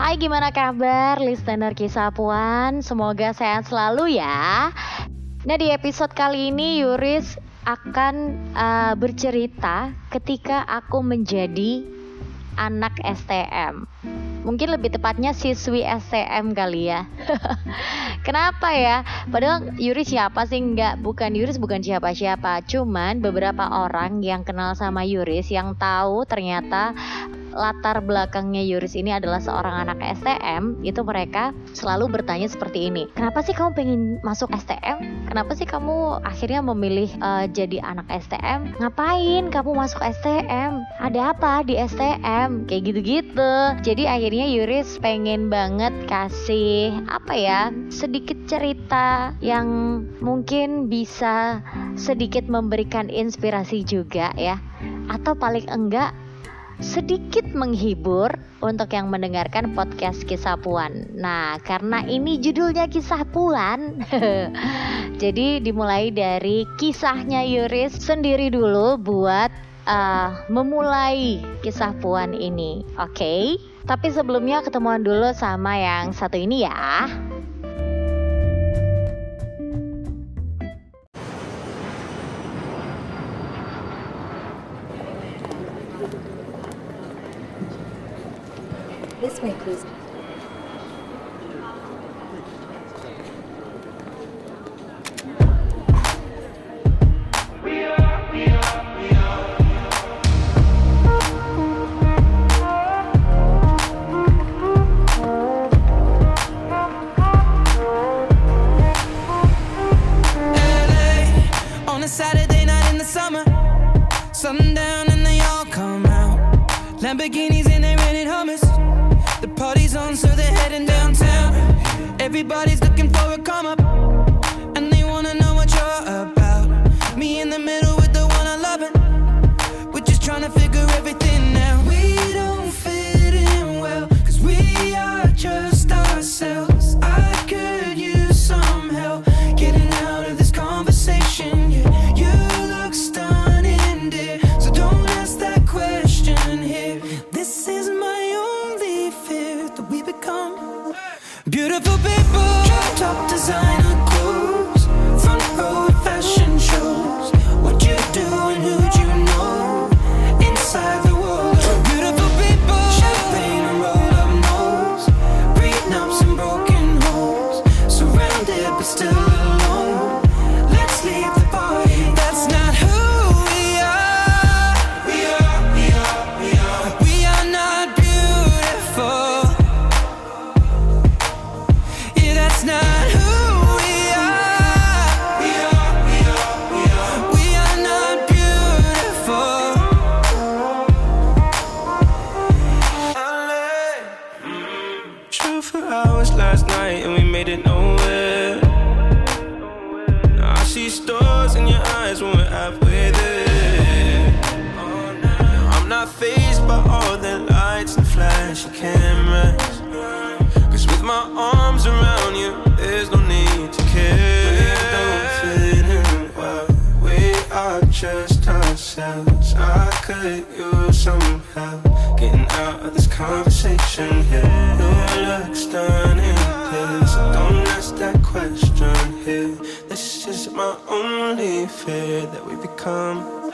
Hai gimana kabar listener kisah puan? Semoga sehat selalu ya. Nah di episode kali ini Yuris akan uh, bercerita ketika aku menjadi anak STM Mungkin lebih tepatnya siswi STM kali ya. Kenapa ya? Padahal Yuris siapa sih? Enggak, bukan Yuris bukan siapa-siapa. Cuman beberapa orang yang kenal sama Yuris Yang tahu ternyata latar belakangnya Yuris ini adalah seorang anak STM, itu mereka selalu bertanya seperti ini. Kenapa sih kamu pengen masuk STM? Kenapa sih kamu akhirnya memilih uh, jadi anak STM? Ngapain kamu masuk STM? Ada apa di STM? Kayak gitu-gitu. Jadi akhirnya Yuris pengen banget kasih apa ya? Sedikit cerita yang mungkin bisa sedikit memberikan inspirasi juga ya. Atau paling enggak sedikit menghibur untuk yang mendengarkan podcast kisah puan. Nah, karena ini judulnya kisah puan, jadi dimulai dari kisahnya Yuris sendiri dulu buat uh, memulai kisah puan ini. Oke, okay? tapi sebelumnya ketemuan dulu sama yang satu ini ya. This way, please. Saturday night in the summer, sundown and they all come out. Lamborghinis and they rented hummus. Downtown. Everybody's looking for a come up, sign use some help getting out of this conversation here. You look stunning, dear, so don't ask that question here. This is my only fear that we become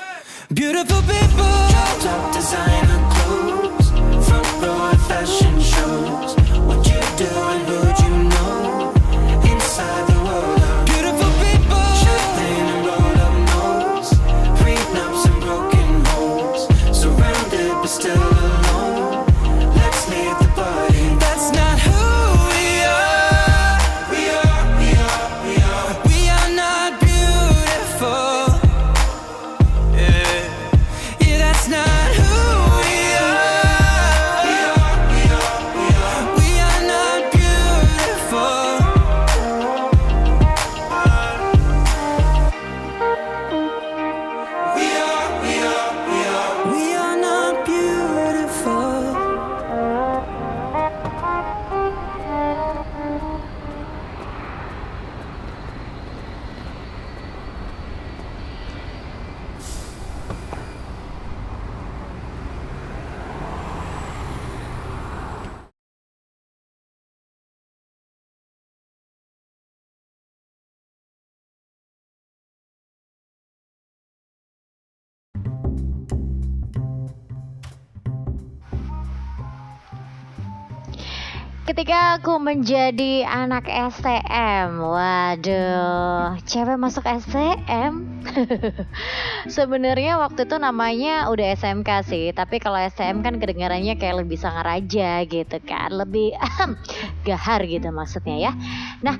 beautiful people. Drop top designer clothes, front row fashion shows. What you do and Ketika aku menjadi anak STM, waduh, cewek masuk STM. Sebenarnya waktu itu namanya udah SMK sih, tapi kalau STM kan kedengarannya kayak lebih sangar aja gitu kan, lebih gahar gitu maksudnya ya. Nah,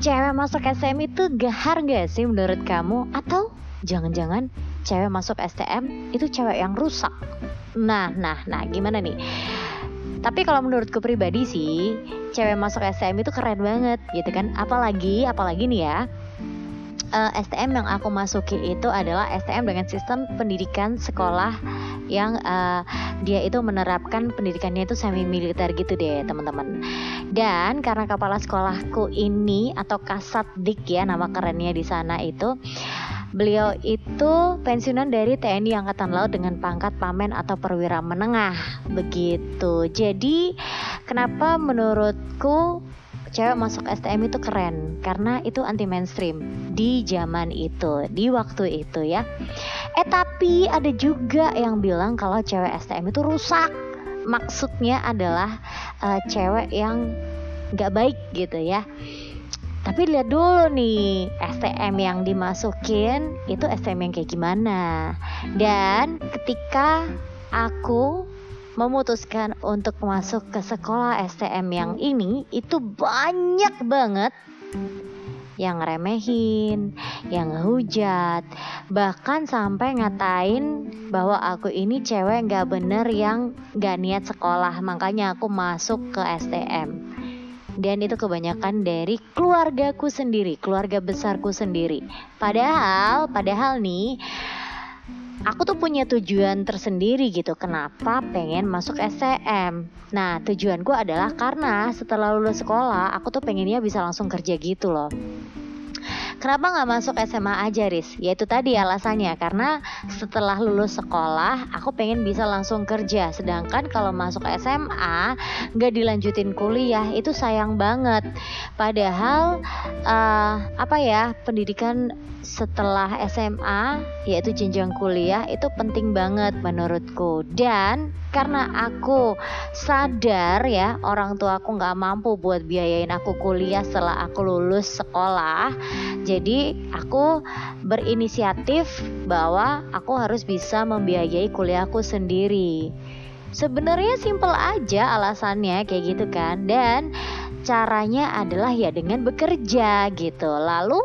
cewek masuk STM itu gahar gak sih menurut kamu? Atau jangan-jangan cewek masuk STM itu cewek yang rusak? Nah, nah, nah, gimana nih? Tapi kalau menurutku pribadi sih, cewek masuk STM itu keren banget gitu kan. Apalagi, apalagi nih ya, uh, eh, STM yang aku masuki itu adalah STM dengan sistem pendidikan sekolah yang uh, dia itu menerapkan pendidikannya itu semi militer gitu deh teman-teman. Dan karena kepala sekolahku ini atau Kasatdik ya nama kerennya di sana itu Beliau itu pensiunan dari TNI Angkatan Laut dengan pangkat pamen atau perwira menengah. Begitu. Jadi, kenapa menurutku cewek masuk STM itu keren? Karena itu anti mainstream di zaman itu, di waktu itu ya. Eh tapi ada juga yang bilang kalau cewek STM itu rusak. Maksudnya adalah uh, cewek yang gak baik gitu ya. Tapi lihat dulu nih STM yang dimasukin itu STM yang kayak gimana. Dan ketika aku memutuskan untuk masuk ke sekolah STM yang ini itu banyak banget yang remehin, yang hujat, bahkan sampai ngatain bahwa aku ini cewek gak bener yang gak niat sekolah, makanya aku masuk ke STM dan itu kebanyakan dari keluargaku sendiri, keluarga besarku sendiri. Padahal, padahal nih aku tuh punya tujuan tersendiri gitu. Kenapa pengen masuk STM nah tujuanku adalah karena setelah lulus sekolah aku tuh pengennya bisa langsung kerja gitu loh Kenapa nggak masuk SMA aja, Riz? Ya itu tadi alasannya, karena setelah lulus sekolah, aku pengen bisa langsung kerja. Sedangkan kalau masuk SMA, nggak dilanjutin kuliah, itu sayang banget. Padahal, uh, apa ya, pendidikan setelah SMA yaitu jenjang kuliah itu penting banget menurutku dan karena aku sadar ya orang tua aku nggak mampu buat biayain aku kuliah setelah aku lulus sekolah jadi aku berinisiatif bahwa aku harus bisa membiayai kuliahku sendiri. Sebenarnya simple aja alasannya kayak gitu kan. Dan caranya adalah ya dengan bekerja gitu. Lalu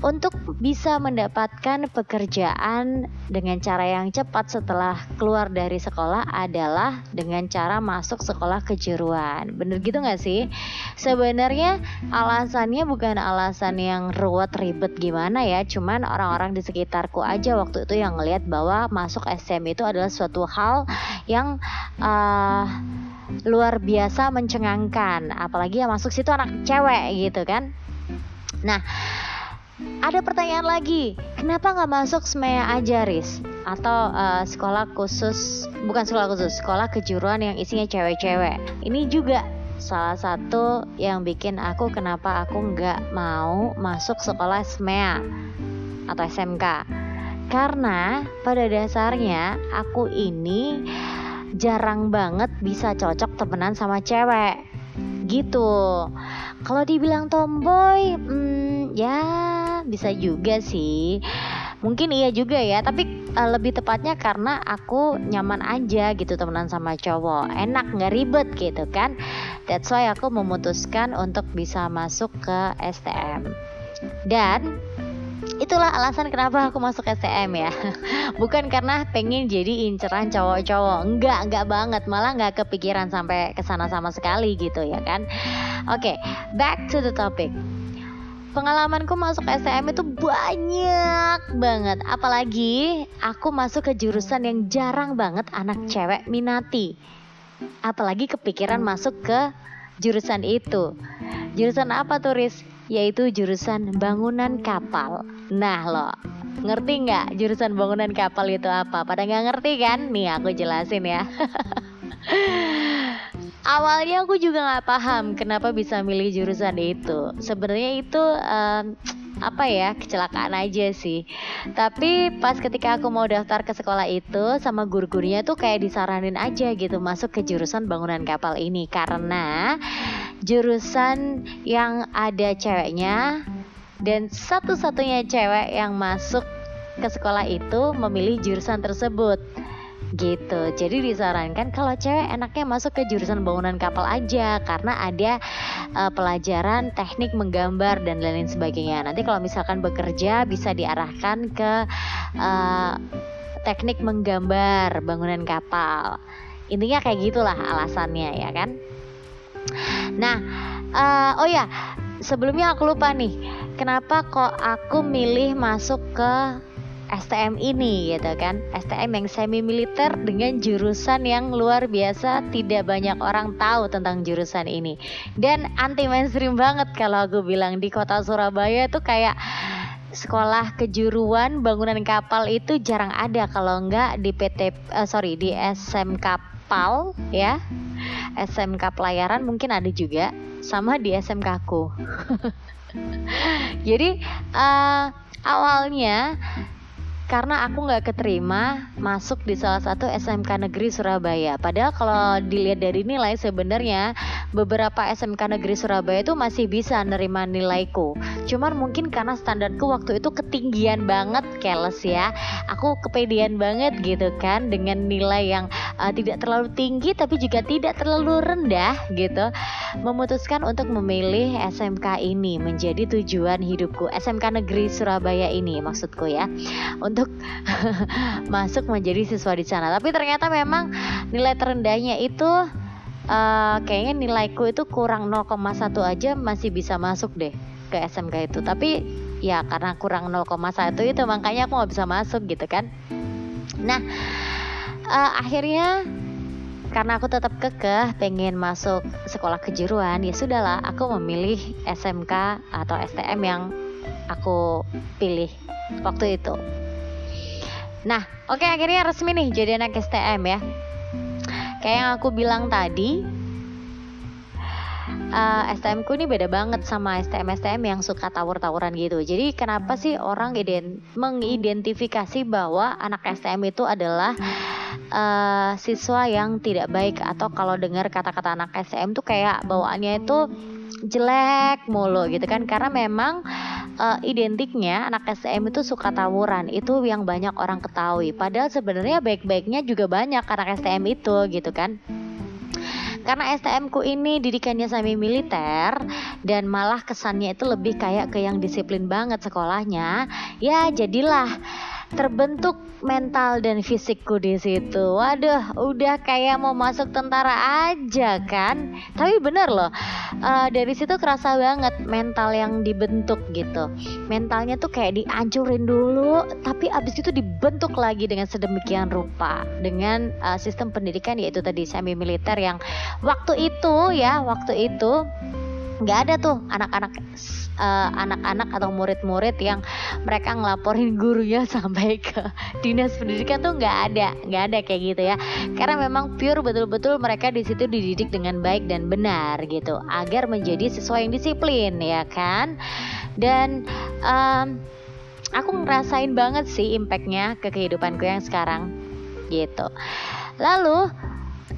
untuk bisa mendapatkan pekerjaan dengan cara yang cepat setelah keluar dari sekolah adalah dengan cara masuk sekolah kejuruan. Bener gitu gak sih? Sebenarnya alasannya bukan alasan yang ruwet ribet gimana ya, cuman orang-orang di sekitarku aja waktu itu yang ngelihat bahwa masuk SM itu adalah suatu hal yang uh, luar biasa mencengangkan, apalagi yang masuk situ anak cewek gitu kan. Nah, ada pertanyaan lagi, kenapa nggak masuk SMEA aja, Riz? Atau uh, sekolah khusus, bukan sekolah khusus, sekolah kejuruan yang isinya cewek-cewek. Ini juga salah satu yang bikin aku kenapa aku nggak mau masuk sekolah SMEA atau SMK. Karena pada dasarnya aku ini jarang banget bisa cocok temenan sama cewek gitu. Kalau dibilang tomboy, hmm, ya bisa juga sih. Mungkin iya juga ya tapi uh, lebih tepatnya karena aku nyaman aja gitu temenan sama cowok. Enak nggak ribet gitu kan? That's why aku memutuskan untuk bisa masuk ke STM dan itulah alasan kenapa aku masuk STM ya. Bukan karena pengen jadi inceran cowok-cowok. Enggak enggak banget. Malah nggak kepikiran sampai ke sana sama sekali gitu ya kan? Oke okay, back to the topic pengalamanku masuk STM itu banyak banget. Apalagi aku masuk ke jurusan yang jarang banget anak cewek minati. Apalagi kepikiran masuk ke jurusan itu. Jurusan apa turis yaitu jurusan bangunan kapal. Nah lo ngerti nggak jurusan bangunan kapal itu apa? Pada nggak ngerti kan? Nih aku jelasin ya Awalnya aku juga nggak paham kenapa bisa milih jurusan itu. Sebenarnya itu um, apa ya kecelakaan aja sih. Tapi pas ketika aku mau daftar ke sekolah itu sama guru-gurunya tuh kayak disaranin aja gitu masuk ke jurusan bangunan kapal ini. Karena jurusan yang ada ceweknya dan satu-satunya cewek yang masuk ke sekolah itu memilih jurusan tersebut gitu. Jadi disarankan kalau cewek enaknya masuk ke jurusan bangunan kapal aja karena ada uh, pelajaran teknik menggambar dan lain-lain sebagainya. Nanti kalau misalkan bekerja bisa diarahkan ke uh, teknik menggambar bangunan kapal. Intinya kayak gitulah alasannya ya kan. Nah, uh, oh ya, sebelumnya aku lupa nih, kenapa kok aku milih masuk ke STM ini gitu kan. STM yang semi militer dengan jurusan yang luar biasa. Tidak banyak orang tahu tentang jurusan ini. Dan anti mainstream banget kalau aku bilang di kota Surabaya itu kayak sekolah kejuruan bangunan kapal itu jarang ada. Kalau enggak di PT uh, eh, sorry di SMK PAL ya. SMK pelayaran mungkin ada juga. Sama di SMK aku jadi uh, awalnya karena aku nggak keterima masuk di salah satu SMK negeri Surabaya. Padahal kalau dilihat dari nilai sebenarnya beberapa SMK negeri Surabaya itu masih bisa nerima nilaiku. Cuman mungkin karena standarku waktu itu ketinggian banget keles ya. Aku kepedean banget gitu kan dengan nilai yang uh, tidak terlalu tinggi tapi juga tidak terlalu rendah gitu. Memutuskan untuk memilih SMK ini menjadi tujuan hidupku. SMK negeri Surabaya ini maksudku ya. Untuk untuk masuk menjadi siswa di sana. Tapi ternyata memang nilai terendahnya itu uh, kayaknya nilaiku itu kurang 0,1 aja masih bisa masuk deh ke SMK itu. Tapi ya karena kurang 0,1 itu makanya aku nggak bisa masuk gitu kan. Nah uh, akhirnya karena aku tetap kekeh pengen masuk sekolah kejuruan ya sudahlah aku memilih SMK atau STM yang aku pilih waktu itu Nah, oke okay, akhirnya resmi nih jadi anak STM ya. Kayak yang aku bilang tadi, uh, eh, STM ku ini beda banget sama STM STM yang suka tawur-tawuran gitu. Jadi kenapa sih orang ident mengidentifikasi bahwa anak STM itu adalah uh, siswa yang tidak baik atau kalau dengar kata-kata anak STM tuh kayak bawaannya itu jelek mulu gitu kan karena memang uh, identiknya anak STM itu suka tawuran. Itu yang banyak orang ketahui. Padahal sebenarnya baik-baiknya juga banyak anak STM itu gitu kan. Karena STM ku ini didikannya semi militer dan malah kesannya itu lebih kayak ke yang disiplin banget sekolahnya ya jadilah terbentuk mental dan fisikku di situ. Waduh, udah kayak mau masuk tentara aja kan? Tapi bener loh, uh, dari situ kerasa banget mental yang dibentuk gitu. Mentalnya tuh kayak dihancurin dulu, tapi abis itu dibentuk lagi dengan sedemikian rupa dengan uh, sistem pendidikan yaitu tadi semi militer yang waktu itu ya, waktu itu nggak ada tuh anak-anak uh, anak-anak atau murid-murid yang mereka ngelaporin gurunya sampai ke dinas pendidikan tuh nggak ada nggak ada kayak gitu ya. Karena memang pure betul-betul mereka di situ dididik dengan baik dan benar gitu agar menjadi siswa yang disiplin ya kan? Dan um, aku ngerasain banget sih impactnya ke kehidupanku yang sekarang gitu. Lalu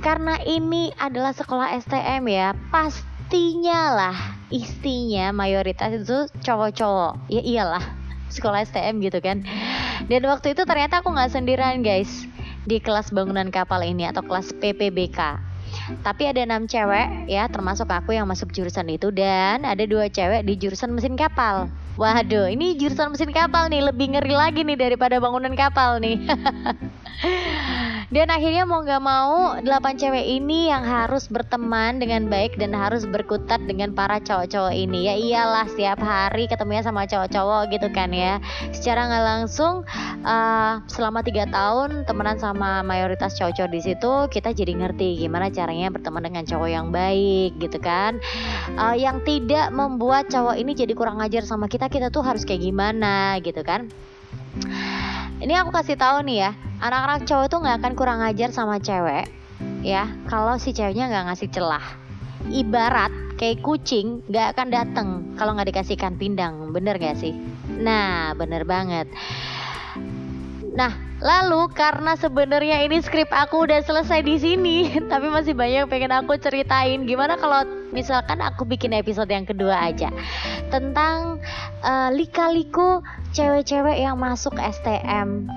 karena ini adalah sekolah STM ya pasti istinya lah istinya mayoritas itu cowok-cowok. Ya iyalah sekolah STM gitu kan. Dan waktu itu ternyata aku nggak sendirian guys di kelas bangunan kapal ini atau kelas PPBK tapi ada enam cewek ya termasuk aku yang masuk jurusan itu dan ada dua cewek di jurusan mesin kapal. Waduh ini jurusan mesin kapal nih lebih ngeri lagi nih daripada bangunan kapal nih Dan akhirnya mau gak mau delapan cewek ini yang harus berteman dengan baik dan harus berkutat dengan para cowok-cowok ini ya iyalah setiap hari ketemunya sama cowok-cowok gitu kan ya. Secara nggak langsung uh, selama tiga tahun temenan sama mayoritas cowok-cowok di situ kita jadi ngerti gimana caranya berteman dengan cowok yang baik gitu kan. Uh, yang tidak membuat cowok ini jadi kurang ajar sama kita kita tuh harus kayak gimana gitu kan. Ini aku kasih tahu nih ya, anak-anak cowok tuh nggak akan kurang ajar sama cewek, ya. Kalau si ceweknya nggak ngasih celah. ibarat kayak kucing gak akan datang kalau nggak dikasihkan pindang bener gak sih nah bener banget nah lalu karena sebenarnya ini skrip aku udah selesai di sini tapi masih banyak pengen aku ceritain gimana kalau misalkan aku bikin episode yang kedua aja tentang uh, lika-liku cewek-cewek yang masuk STM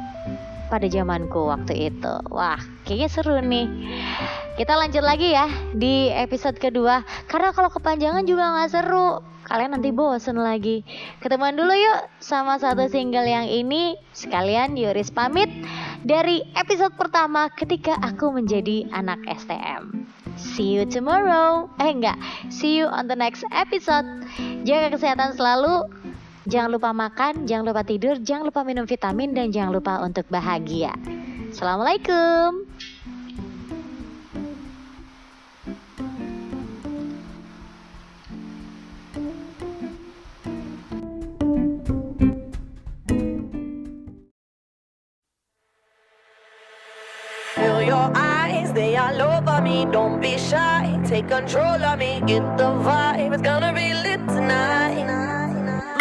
pada zamanku waktu itu. Wah, kayaknya seru nih. Kita lanjut lagi ya di episode kedua. Karena kalau kepanjangan juga nggak seru. Kalian nanti bosen lagi. Ketemuan dulu yuk sama satu single yang ini. Sekalian Yuris pamit dari episode pertama ketika aku menjadi anak STM. See you tomorrow. Eh enggak, see you on the next episode. Jaga kesehatan selalu. Jangan lupa makan, jangan lupa tidur, jangan lupa minum vitamin, dan jangan lupa untuk bahagia. Assalamualaikum. They all over me. Don't be shy, take control of me. Get the vibe, it's gonna be lit tonight.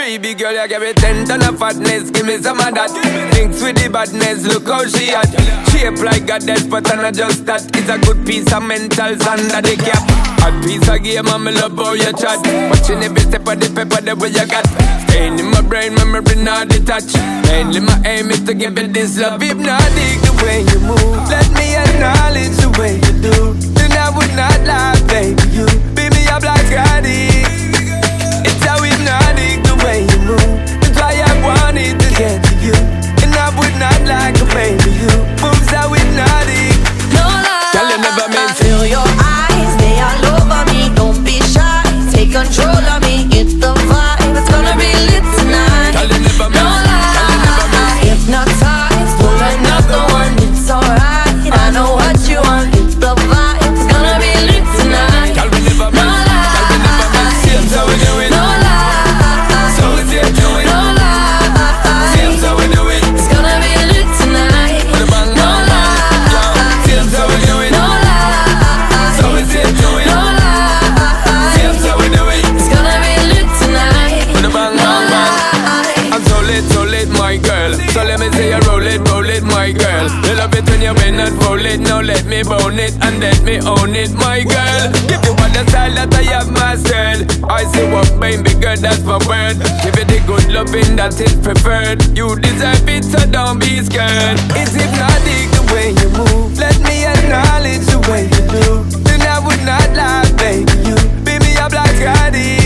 Baby girl, you give me ten ton of fatness, give me some of that. Thinks with the badness, look how she at. Shape like a death, but I'm not just that. It's a good piece of mental under the cap. A piece of game, I'm love how you chat. Watching every step of the pepper, the way you got. Staying in my brain, memory not detached. Mainly my aim is to give you this love. Hypnotic the way you move. Let me acknowledge the way you do. Then I would not lie, baby. You beat me up like Scotty. It's how hypnotic bone it and let me own it, my girl. Give you all the style that I have mastered. I say what, baby girl, that's my word. Give it the good loving that is preferred. You deserve it, so don't be scared. It's hypnotic the way you move. Let me acknowledge the way you do. Then I would not lie, baby. You beat me up Scotty. It's